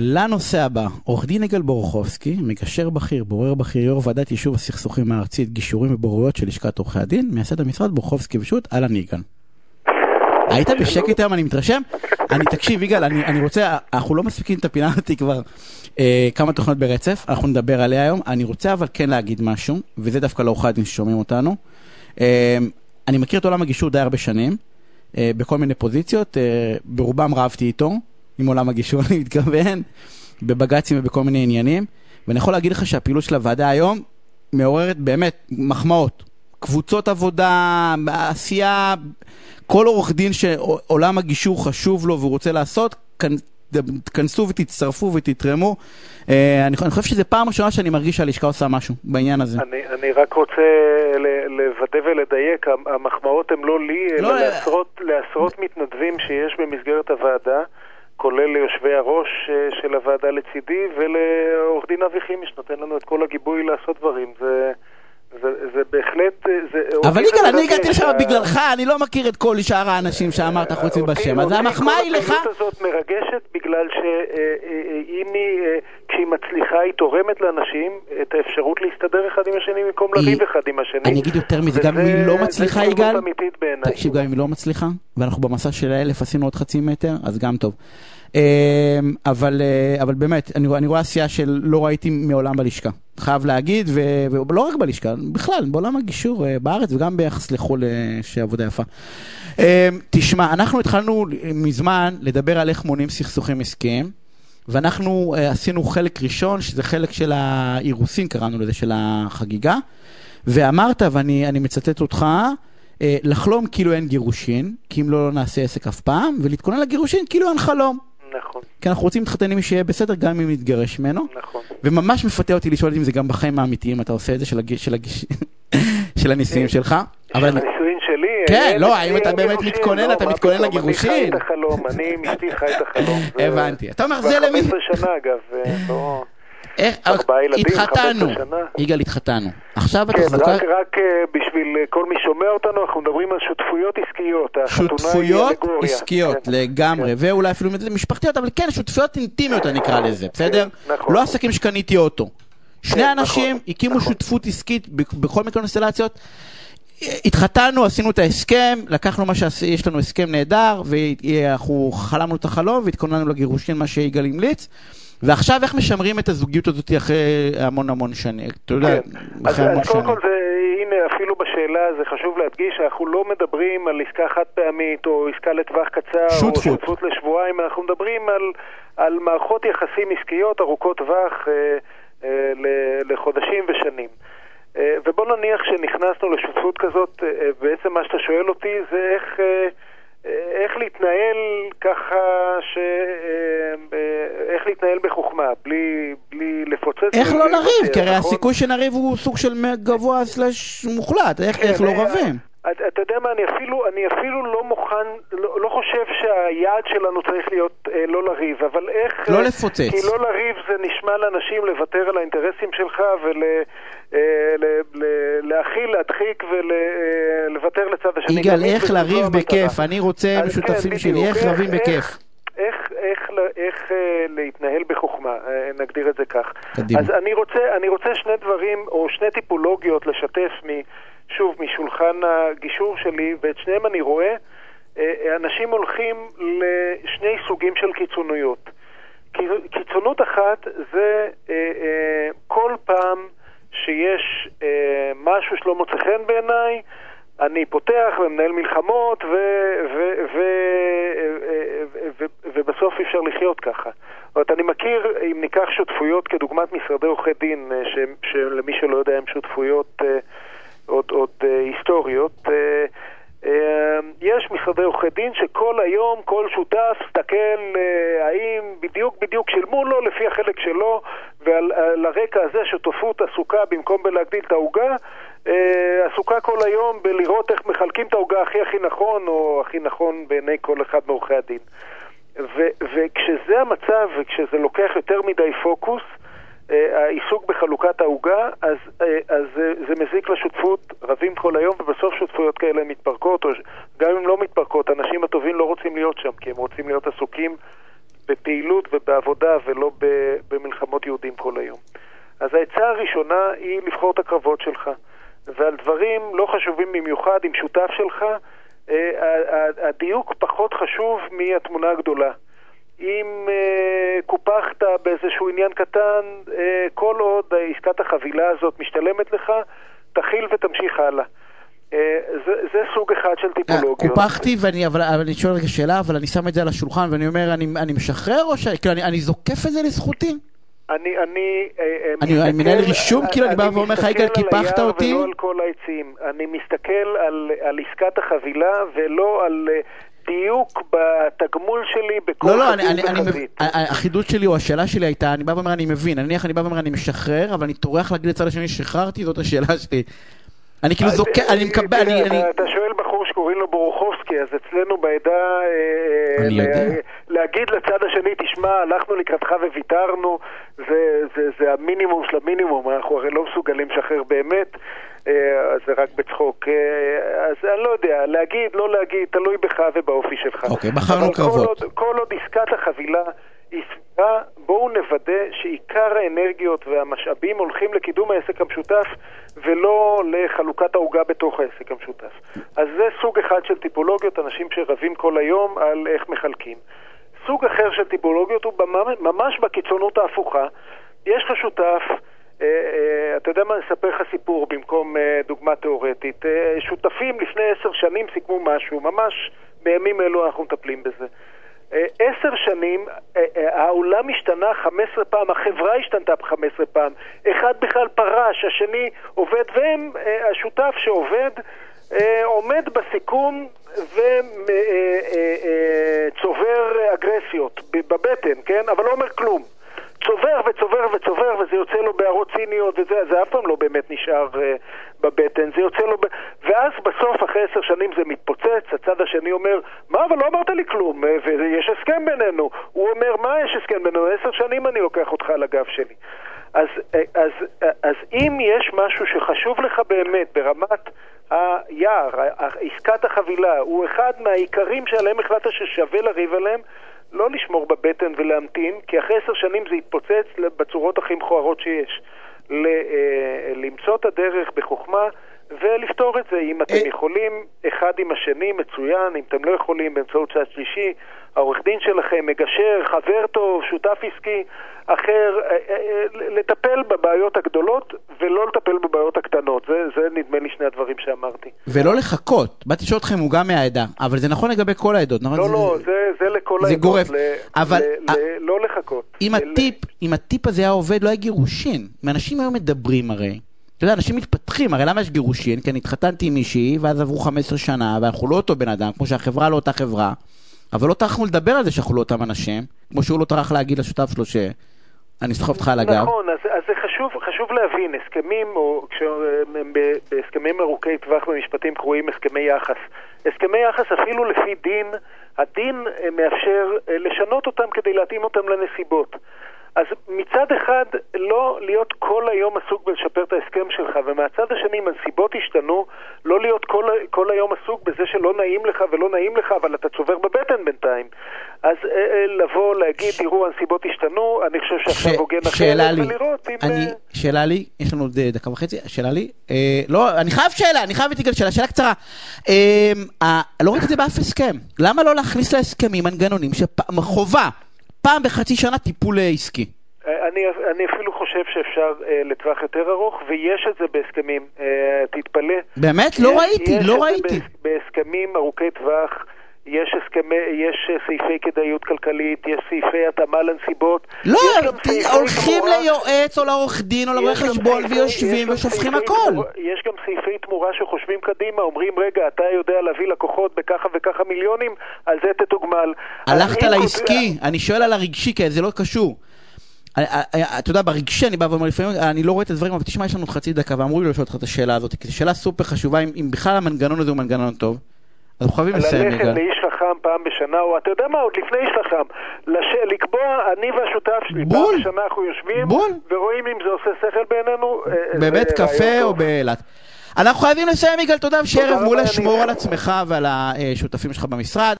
לנושא הבא, עורך דין יגאל בורוכובסקי, מגשר בכיר, בורר בכיר, יו"ר ועדת יישוב הסכסוכים הארצית, גישורים ובוררויות של לשכת עורכי הדין, מייסד המשרד בורוכובסקי ושות', אהלן יגאל. היית בשקט היום, אני מתרשם? אני, תקשיב, יגאל, אני, אני רוצה, אנחנו לא מספיקים את הפינה אותי כבר אה, כמה תוכניות ברצף, אנחנו נדבר עליה היום. אני רוצה אבל כן להגיד משהו, וזה דווקא לעורכי הדין ששומעים אותנו. אה, אני מכיר את עולם הגישור די הרבה שנים, אה, בכל מיני פוזיציות, אה, ברובם רבתי איתו, עם עולם הגישור אני מתכוון, בבג"צים ובכל מיני עניינים, ואני יכול להגיד לך שהפעילות של הוועדה היום מעוררת באמת מחמאות. קבוצות עבודה, עשייה, כל עורך דין שעולם הגישור חשוב לו והוא רוצה לעשות, תכנסו ותצטרפו ותתרמו. אה, אני, אני חושב שזו פעם ראשונה שאני מרגיש שהלשכה עושה משהו בעניין הזה. אני, אני רק רוצה לוודא ולדייק, המחמאות הן לא לי, אלא לא, לעשרות, לעשרות מתנדבים שיש במסגרת הוועדה. כולל ליושבי הראש אה, של הוועדה לצידי ולעורך דין אבי חימי שנותן לנו את כל הגיבוי לעשות דברים. זה, זה, זה בהחלט... אה, זה, אבל יגאל, אני הגעתי לשם בגללך, אני לא מכיר את כל שאר האנשים שאמרת חוץ מבשם, אז המחמאה היא לך... הפעילות הזאת מרגשת בגלל שאם אה, היא, כשהיא מצליחה, היא תורמת לאנשים את האפשרות להסתדר אחד עם השני במקום לריב אחד עם השני. אני אגיד יותר מזה, גם אם היא לא מצליחה, יגאל, תקשיב, גם אם היא לא מצליחה, ואנחנו במסע של האלף עשינו עוד חצי מטר, אז גם טוב. אמ, אבל, אה, אבל באמת, אני, אני רואה עשייה שלא ראיתי מעולם בלשכה. חייב להגיד, ו, ולא רק בלשכה, בכלל, בעולם הגישור אה, בארץ וגם ביחס לחו"ל אה, שעבודה יפה. תשמע, אנחנו התחלנו מזמן לדבר על איך מונעים סכסוכים עסקיים, ואנחנו עשינו חלק ראשון, שזה חלק של האירוסין, קראנו לזה, של החגיגה, ואמרת, ואני מצטט אותך, לחלום כאילו אין גירושין, כי אם לא, לא נעשה עסק אף פעם, ולהתכונן לגירושין כאילו אין חלום. נכון. כי אנחנו רוצים להתחתן עם מי שיהיה בסדר, גם אם נתגרש ממנו. נכון. וממש מפתה אותי לשאול אם זה גם בחיים האמיתיים, אתה עושה את זה של, הג... של, הג... של הנישואים שלך. של הנישואים שלי. כן, לא, האם אתה באמת מתכונן, אתה מתכונן לגירושין? אני חי את החלום, אני עם אשתי חי את החלום. הבנתי. אתה אומר, זה למי... 15 שנה אגב, לא... התחתנו, יגאל התחתנו. עכשיו התחזוקה... כן, רק, רק אה, בשביל אה, כל מי שומע אותנו, אנחנו מדברים על שותפויות עסקיות. שותפויות עסקיות, כן, לגמרי, כן. ואולי אפילו משפחתיות, אבל כן, שותפויות אינטימיות אני אקרא לזה, בסדר? נכון. לא עסקים שקניתי אוטו. שני אנשים נכון, הקימו נכון. שותפות עסקית בכל מיני קונסטלציות. התחתנו, עשינו את ההסכם, לקחנו מה שיש לנו הסכם נהדר, ואנחנו חלמנו את החלום והתכוננו לגירושין, מה שיגאל המליץ. ועכשיו איך משמרים את הזוגיות הזאת אחרי המון המון שנים? אתה יודע, כן. אחרי אז, המון אז קודם כל זה, הנה אפילו בשאלה זה חשוב להדגיש שאנחנו לא מדברים על עסקה חד פעמית או עסקה לטווח קצר שותפות. או שותפות לשבועיים, אנחנו מדברים על, על מערכות יחסים עסקיות ארוכות טווח אה, אה, לחודשים ושנים. אה, ובוא נניח שנכנסנו לשותפות כזאת, אה, בעצם מה שאתה שואל אותי זה איך... אה, איך להתנהל ככה, ש... אה, איך להתנהל בחוכמה, בלי, בלי לפוצץ. איך לא לריב? כי הרי נכון? הסיכוי שנריב הוא סוג של גבוה סלש מוחלט, איך, איך לא רבים? אתה יודע מה, אני אפילו, אני אפילו לא מוכן, לא, לא חושב שהיעד שלנו צריך להיות אה, לא לריב, אבל איך... לא לפוצץ. כי לא לריב זה נשמע לאנשים לוותר על האינטרסים שלך ולהכיל, אה, להדחיק ולוותר אה, לצד השני. יגאל, איך לריב בכיף? אני רוצה משותפים כן, שלי, איך רבים בכיף? איך, איך, איך אה, להתנהל בחוכמה, אה, נגדיר את זה כך. קדימה. אז אני רוצה, אני רוצה שני דברים, או שני טיפולוגיות לשתף מ... שוב, משולחן הגישור שלי, ואת שניהם אני רואה, אה, אנשים הולכים לשני סוגים של קיצוניות. קיצונות אחת זה אה, אה, כל פעם שיש משהו שלא מוצא חן בעיניי, אני פותח ומנהל מלחמות, ו, ו, ו, ו, ובסוף אי אפשר לחיות ככה. זאת אומרת, אני מכיר, אם ניקח שותפויות כדוגמת משרדי עורכי דין, שלמי שלא יודע הם שותפויות עוד, עוד uh, היסטוריות. יש משרדי עורכי דין שכל היום, כל שותף מסתכל האם בדיוק בדיוק שילמו לו לפי החלק שלו, ועל הרקע הזה שותפות עסוקה במקום בלהגדיל את העוגה, עסוקה כל היום בלראות איך מחלקים את העוגה הכי הכי נכון, או הכי נכון בעיני כל אחד מעורכי הדין. ו- וכשזה המצב, וכשזה לוקח יותר מדי פוקוס, אה, העיסוק בחלוקת העוגה, אז, אה, אז זה מזיק לשותפות, רבים כל היום, ובסוף שותפויות כאלה מתפרקות, או גם אם לא מתפרקות, האנשים הטובים לא רוצים להיות שם, כי הם רוצים להיות עסוקים בפעילות ובעבודה ולא במלחמות יהודים כל היום. אז העצה הראשונה היא לבחור את הקרבות שלך. ועל דברים לא חשובים במיוחד עם שותף שלך, אה, הדיוק פחות חשוב מהתמונה הגדולה. אם uh, קופחת באיזשהו עניין קטן, uh, כל עוד עסקת החבילה הזאת משתלמת לך, תכיל ותמשיך הלאה. Uh, זה, זה סוג אחד של טיפולוגיות. קופחתי, ואני, אבל, אבל אני שואל רגע שאלה, אבל אני שם את זה על השולחן ואני אומר, אני, אני משחרר או ש... כאילו, אני, אני זוקף את זה לזכותי? אני, אני, אני מנהל רישום, כאילו אני בא ואומר לך, יגאל, קיפחת אותי? אני מסתכל על היער ולא על כל העצים. אני מסתכל על, על עסקת החבילה ולא על דיוק בתגמול שלי בכל לא, לא, אני, אני, אני, החידוד שלי או השאלה שלי הייתה, אני בא ואומר אני מבין, נניח אני בא ואומר אני משחרר, אבל אני טורח להגיד לצד השני שחררתי, זאת השאלה שלי. אני כאילו זוכר, אני מקבל, אני... אתה שואל בחור שקוראים לו בורוכובסקי, אז אצלנו בעדה... אה, אני יודע. להגיד לצד השני, תשמע, הלכנו לקראתך וויתרנו, זה המינימום של המינימום, אנחנו הרי לא מסוגלים לשחרר באמת. אה, זה רק בצחוק. אה, אז אני לא יודע, להגיד, לא להגיד, תלוי בך ובאופי שלך. אוקיי, בחרנו קרבות. כל עוד, כל עוד עסקת החבילה היא סביבה, בואו נוודא שעיקר האנרגיות והמשאבים הולכים לקידום העסק המשותף ולא לחלוקת העוגה בתוך העסק המשותף. אז זה סוג אחד של טיפולוגיות, אנשים שרבים כל היום על איך מחלקים. סוג אחר של טיפולוגיות הוא ממש בקיצונות ההפוכה. יש לך שותף אה, אה, אתה יודע מה, אני אספר לך סיפור במקום אה, דוגמה תיאורטית. שותפים לפני עשר שנים סיכמו משהו, ממש בימים אלו אנחנו מטפלים בזה. עשר שנים, העולם השתנה חמש עשרה פעם, החברה השתנתה חמש עשרה פעם. אחד בכלל פרש, השני עובד, והם, השותף שעובד, עומד בסיכון וצובר אגרסיות בבטן, כן? אבל לא אומר כלום. צובר וצובר וצובר, וזה יוצא לו בהערות ציניות, וזה זה אף פעם לא באמת נשאר uh, בבטן, זה יוצא לו... ב... ואז בסוף, אחרי עשר שנים זה מתפוצץ, הצד השני אומר, מה, אבל לא אמרת לי כלום, אה, ויש הסכם בינינו. הוא אומר, מה יש הסכם בינינו? עשר שנים אני לוקח אותך על הגב שלי. אז, אה, אז, אז אם יש משהו שחשוב לך באמת ברמת היער, עסקת החבילה, הוא אחד מהעיקרים שעליהם החלטת ששווה לריב עליהם, לא לשמור בבטן ולהמתין, כי אחרי עשר שנים זה יתפוצץ בצורות הכי מכוערות שיש. אה, למצוא את הדרך בחוכמה ולפתור את זה. אם אתם אה. יכולים אחד עם השני, מצוין. אם אתם לא יכולים, באמצעות צד שלישי, העורך דין שלכם, מגשר, חבר טוב, שותף עסקי אחר, אה, לטפל בבעיות הגדולות ולא לטפל בבעיות הקטנות. זה, זה נדמה לי שני הדברים שאמרתי. ולא לחכות. באתי לשאול אתכם, הוא גם מהעדה, אבל זה נכון לגבי כל העדות, נכון? לא, זה, לא, זה, זה לכל זה העדות. גורף. ל, אבל... ל, ל, לא לחכות. אם, ל... הטיפ, אם הטיפ הזה היה עובד, לא היה גירושין. אנשים היום מדברים הרי. אתה יודע, אנשים מתפתחים, הרי למה יש גירושין? כי אני התחתנתי עם מישהי, ואז עברו 15 שנה, ואנחנו לא אותו בן אדם, כמו שהחברה לא אותה חברה, אבל לא טרחנו לדבר על זה שאנחנו לא אותם אנשים, כמו שהוא לא טרח להגיד לשותף שלו שאני סוחב אותך על הגב. נכון, אז, אז זה חשוב, חשוב להבין, הסכמים, או בהסכמים ארוכי טווח במשפטים קרויים הסכמי יחס. הסכמי יחס אפילו לפי דין, הדין מאפשר לשנות אותם כדי להתאים אותם לנסיבות. אז מצד אחד, לא להיות כל היום עסוק בלשפר את ההסכם שלך, ומהצד השני, אם הנסיבות השתנו, לא להיות כל, כל היום עסוק בזה שלא נעים לך ולא נעים לך, אבל אתה צובר בבטן בינתיים. אז אה, אה, לבוא, להגיד, תראו, הנסיבות השתנו, אני חושב שעכשיו הוגן אחרת, ולראות אם... אני, אה... שאלה לי, יש לנו עוד דקה וחצי, שאלה לי, אה, לא, אני חייב שאלה, אני חייב להתגל שאלה, שאלה קצרה. אה, אה, לא ראיתי את זה באף הסכם. למה לא להכניס להסכמים מנגנונים שחובה? פעם בחצי שנה טיפול עסקי. אה, אני, אני אפילו חושב שאפשר אה, לטווח יותר ארוך, ויש את זה בהסכמים. אה, תתפלא. באמת? לא ראיתי, לא ראיתי. יש את זה בהסכמים ארוכי טווח. יש הסכמי, יש סעיפי כדאיות כלכלית, יש סעיפי התאמה לנסיבות. לא, הולכים תמורה, ליועץ או לעורך דין או לרואה חשבון ויושבים ושופכים הכל. יש גם סעיפי תמורה שחושבים קדימה, אומרים, רגע, אתה יודע להביא לקוחות בככה וככה מיליונים, על זה תתוגמל. הלכת לעסקי, אני שואל על הרגשי, כי זה לא קשור. אתה יודע, ברגשי אני בא ואומר לפעמים, אני לא רואה את הדברים, אבל תשמע, יש לנו חצי דקה, ואמרו לי לשאול אותך את השאלה הזאת, כי זו שאלה סופר חשובה, אם בכלל המנגנון הזה הוא מנגנון טוב. אנחנו חייבים לסיים, יגאל. ללכת לאיש חכם פעם בשנה, או אתה יודע מה, עוד לפני איש חכם, לש... לקבוע, אני והשותף שלי, בול. פעם בשנה אנחנו יושבים, בול. ורואים אם זה עושה שכל בעינינו. אה, בבית קפה או באילת. אנחנו חייבים לסיים, יגאל, תודה, ושיהיה ערב מעולה, שמור על עצמך ועל השותפים שלך במשרד.